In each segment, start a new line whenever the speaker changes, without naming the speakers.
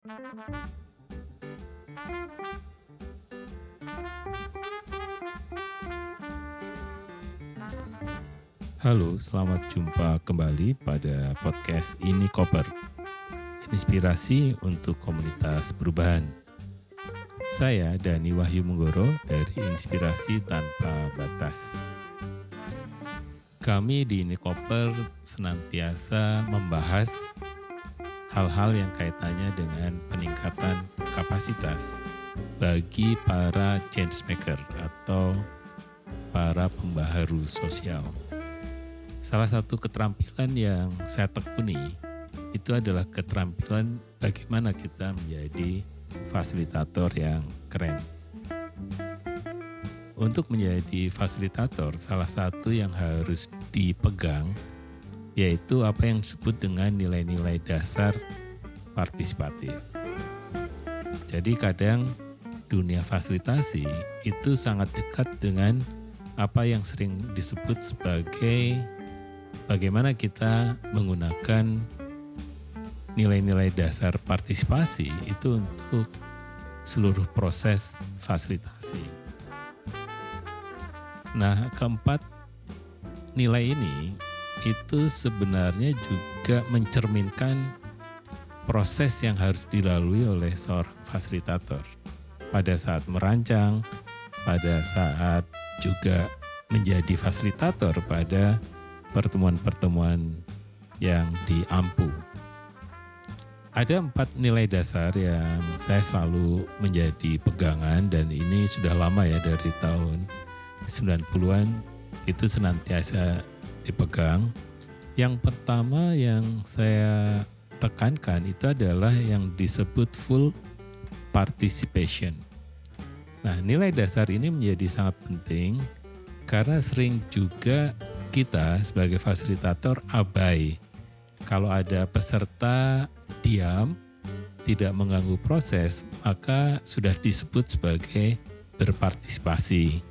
Halo, selamat jumpa kembali pada podcast Ini Koper. Inspirasi untuk komunitas perubahan. Saya Dani Wahyu Menggoro dari Inspirasi Tanpa Batas. Kami di Ini Koper senantiasa membahas hal-hal yang kaitannya dengan peningkatan kapasitas bagi para change maker atau para pembaharu sosial. Salah satu keterampilan yang saya tekuni itu adalah keterampilan bagaimana kita menjadi fasilitator yang keren. Untuk menjadi fasilitator, salah satu yang harus dipegang yaitu apa yang disebut dengan nilai-nilai dasar partisipatif. Jadi kadang dunia fasilitasi itu sangat dekat dengan apa yang sering disebut sebagai bagaimana kita menggunakan nilai-nilai dasar partisipasi itu untuk seluruh proses fasilitasi. Nah, keempat nilai ini itu sebenarnya juga mencerminkan proses yang harus dilalui oleh seorang fasilitator pada saat merancang, pada saat juga menjadi fasilitator pada pertemuan-pertemuan yang diampu. Ada empat nilai dasar yang saya selalu menjadi pegangan dan ini sudah lama ya dari tahun 90-an itu senantiasa dipegang. Yang pertama yang saya tekankan itu adalah yang disebut full participation. Nah, nilai dasar ini menjadi sangat penting karena sering juga kita sebagai fasilitator abai. Kalau ada peserta diam, tidak mengganggu proses, maka sudah disebut sebagai berpartisipasi.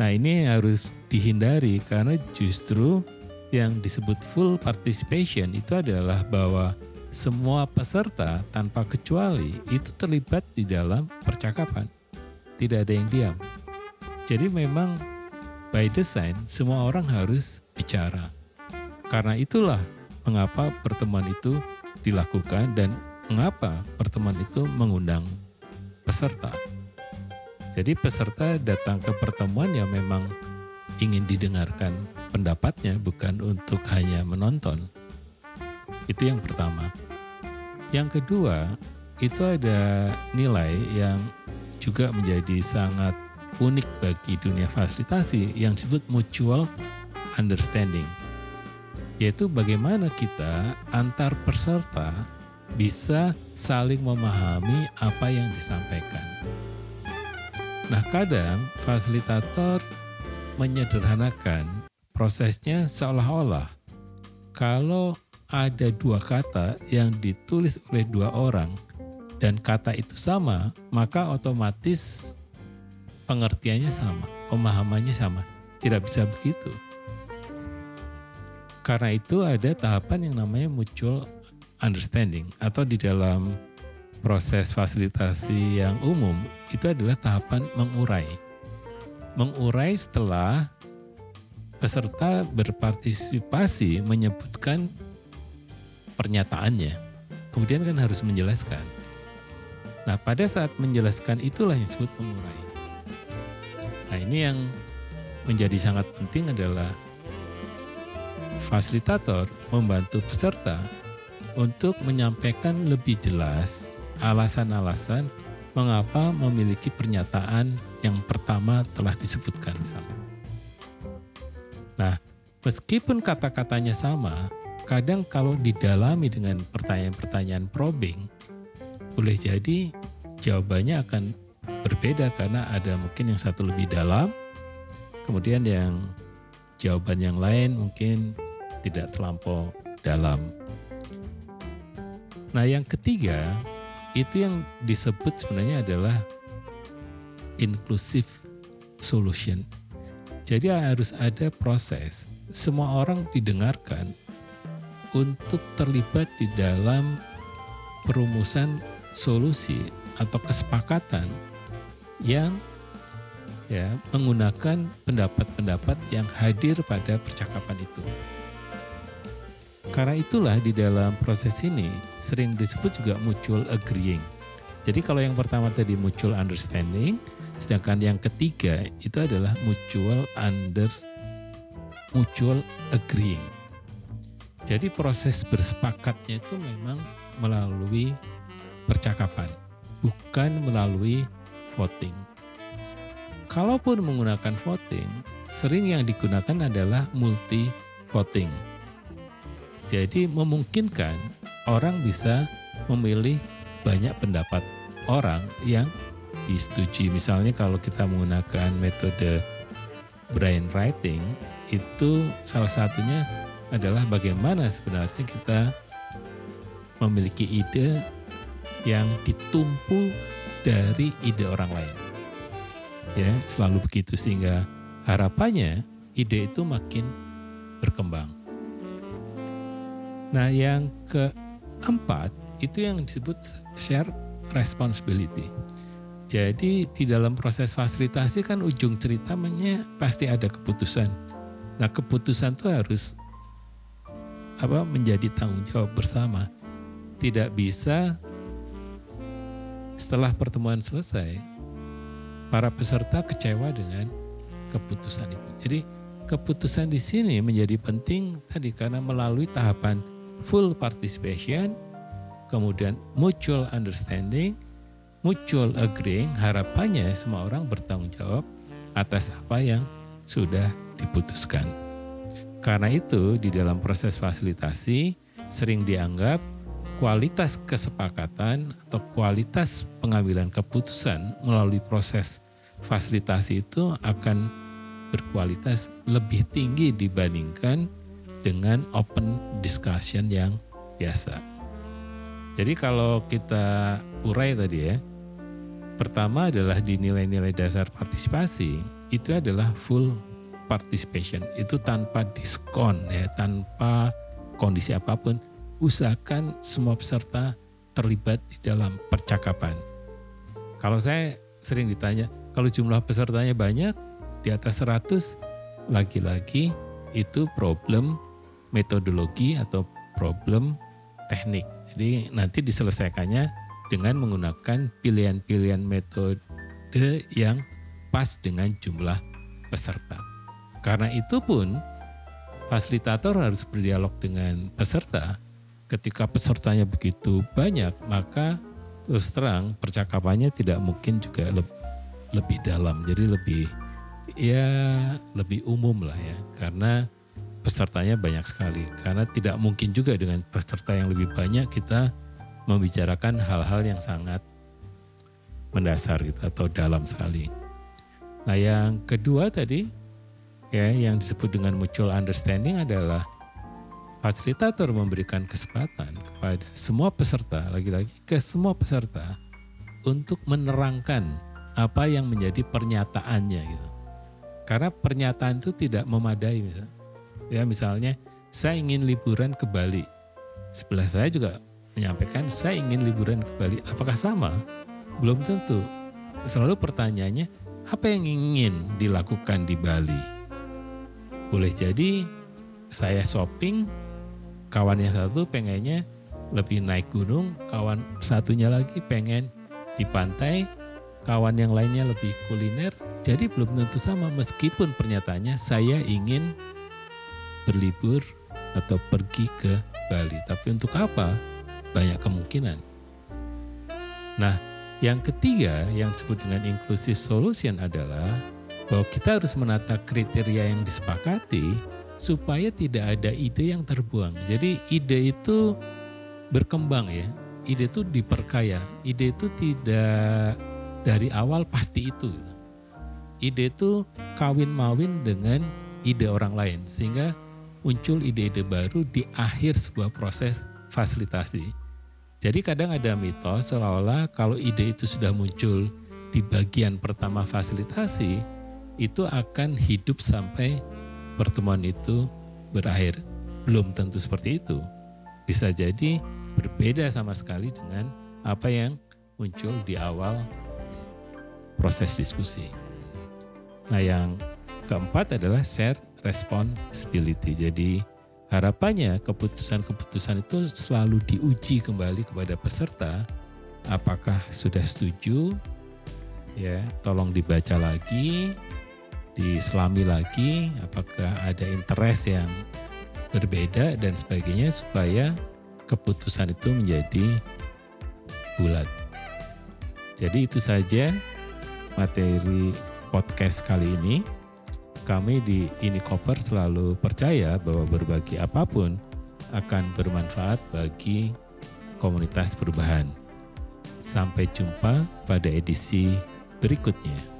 Nah ini harus dihindari karena justru yang disebut full participation itu adalah bahwa semua peserta tanpa kecuali itu terlibat di dalam percakapan. Tidak ada yang diam. Jadi memang by design semua orang harus bicara. Karena itulah mengapa pertemuan itu dilakukan dan mengapa pertemuan itu mengundang peserta. Jadi peserta datang ke pertemuan yang memang ingin didengarkan pendapatnya bukan untuk hanya menonton. Itu yang pertama. Yang kedua, itu ada nilai yang juga menjadi sangat unik bagi dunia fasilitasi yang disebut mutual understanding. Yaitu bagaimana kita antar peserta bisa saling memahami apa yang disampaikan. Nah, kadang fasilitator menyederhanakan prosesnya seolah-olah kalau ada dua kata yang ditulis oleh dua orang dan kata itu sama, maka otomatis pengertiannya sama, pemahamannya sama. Tidak bisa begitu. Karena itu ada tahapan yang namanya mutual understanding atau di dalam proses fasilitasi yang umum itu adalah tahapan mengurai. Mengurai setelah peserta berpartisipasi menyebutkan pernyataannya. Kemudian kan harus menjelaskan. Nah pada saat menjelaskan itulah yang disebut mengurai. Nah ini yang menjadi sangat penting adalah fasilitator membantu peserta untuk menyampaikan lebih jelas alasan-alasan mengapa memiliki pernyataan yang pertama telah disebutkan sama. Nah, meskipun kata-katanya sama, kadang kalau didalami dengan pertanyaan-pertanyaan probing, boleh jadi jawabannya akan berbeda karena ada mungkin yang satu lebih dalam, kemudian yang jawaban yang lain mungkin tidak terlampau dalam. Nah, yang ketiga itu yang disebut sebenarnya adalah inclusive solution. Jadi harus ada proses semua orang didengarkan untuk terlibat di dalam perumusan solusi atau kesepakatan yang ya menggunakan pendapat-pendapat yang hadir pada percakapan itu. Karena itulah di dalam proses ini sering disebut juga mutual agreeing. Jadi kalau yang pertama tadi mutual understanding, sedangkan yang ketiga itu adalah mutual under mutual agreeing. Jadi proses bersepakatnya itu memang melalui percakapan, bukan melalui voting. Kalaupun menggunakan voting, sering yang digunakan adalah multi voting. Jadi memungkinkan orang bisa memilih banyak pendapat orang yang disetujui. Misalnya kalau kita menggunakan metode brain writing, itu salah satunya adalah bagaimana sebenarnya kita memiliki ide yang ditumpu dari ide orang lain. Ya, selalu begitu sehingga harapannya ide itu makin berkembang. Nah, yang keempat itu yang disebut share responsibility. Jadi di dalam proses fasilitasi kan ujung ceritanya pasti ada keputusan. Nah, keputusan itu harus apa menjadi tanggung jawab bersama. Tidak bisa setelah pertemuan selesai para peserta kecewa dengan keputusan itu. Jadi keputusan di sini menjadi penting tadi karena melalui tahapan full participation, kemudian mutual understanding, mutual agreeing, harapannya semua orang bertanggung jawab atas apa yang sudah diputuskan. Karena itu di dalam proses fasilitasi sering dianggap kualitas kesepakatan atau kualitas pengambilan keputusan melalui proses fasilitasi itu akan berkualitas lebih tinggi dibandingkan dengan open discussion yang biasa. Jadi kalau kita urai tadi ya, pertama adalah di nilai-nilai dasar partisipasi itu adalah full participation itu tanpa diskon ya tanpa kondisi apa pun usahakan semua peserta terlibat di dalam percakapan. Kalau saya sering ditanya, kalau jumlah pesertanya banyak di atas 100 lagi-lagi itu problem metodologi atau problem teknik. Jadi nanti diselesaikannya dengan menggunakan pilihan-pilihan metode yang pas dengan jumlah peserta. Karena itu pun fasilitator harus berdialog dengan peserta. Ketika pesertanya begitu banyak, maka terus terang percakapannya tidak mungkin juga lebih dalam. Jadi lebih ya lebih umum lah ya. Karena pesertanya banyak sekali karena tidak mungkin juga dengan peserta yang lebih banyak kita membicarakan hal-hal yang sangat mendasar gitu atau dalam sekali. Nah, yang kedua tadi ya yang disebut dengan mutual understanding adalah fasilitator memberikan kesempatan kepada semua peserta, lagi-lagi ke semua peserta untuk menerangkan apa yang menjadi pernyataannya gitu. Karena pernyataan itu tidak memadai misalnya Ya misalnya saya ingin liburan ke Bali. Sebelah saya juga menyampaikan saya ingin liburan ke Bali. Apakah sama? Belum tentu. Selalu pertanyaannya apa yang ingin dilakukan di Bali? Boleh jadi saya shopping, kawan yang satu pengennya lebih naik gunung, kawan satunya lagi pengen di pantai, kawan yang lainnya lebih kuliner. Jadi belum tentu sama meskipun pernyataannya saya ingin berlibur atau pergi ke Bali. Tapi untuk apa? Banyak kemungkinan. Nah, yang ketiga yang disebut dengan inclusive solution adalah bahwa kita harus menata kriteria yang disepakati supaya tidak ada ide yang terbuang. Jadi ide itu berkembang ya. Ide itu diperkaya. Ide itu tidak dari awal pasti itu. Ide itu kawin mawin dengan ide orang lain sehingga muncul ide-ide baru di akhir sebuah proses fasilitasi. Jadi kadang ada mitos seolah-olah kalau ide itu sudah muncul di bagian pertama fasilitasi, itu akan hidup sampai pertemuan itu berakhir. Belum tentu seperti itu. Bisa jadi berbeda sama sekali dengan apa yang muncul di awal proses diskusi. Nah, yang keempat adalah share responsibility. Jadi harapannya keputusan-keputusan itu selalu diuji kembali kepada peserta apakah sudah setuju ya tolong dibaca lagi diselami lagi apakah ada interest yang berbeda dan sebagainya supaya keputusan itu menjadi bulat. Jadi itu saja materi podcast kali ini. Kami di Ini Koper selalu percaya bahwa berbagi apa pun akan bermanfaat bagi komunitas perubahan. Sampai jumpa pada edisi berikutnya.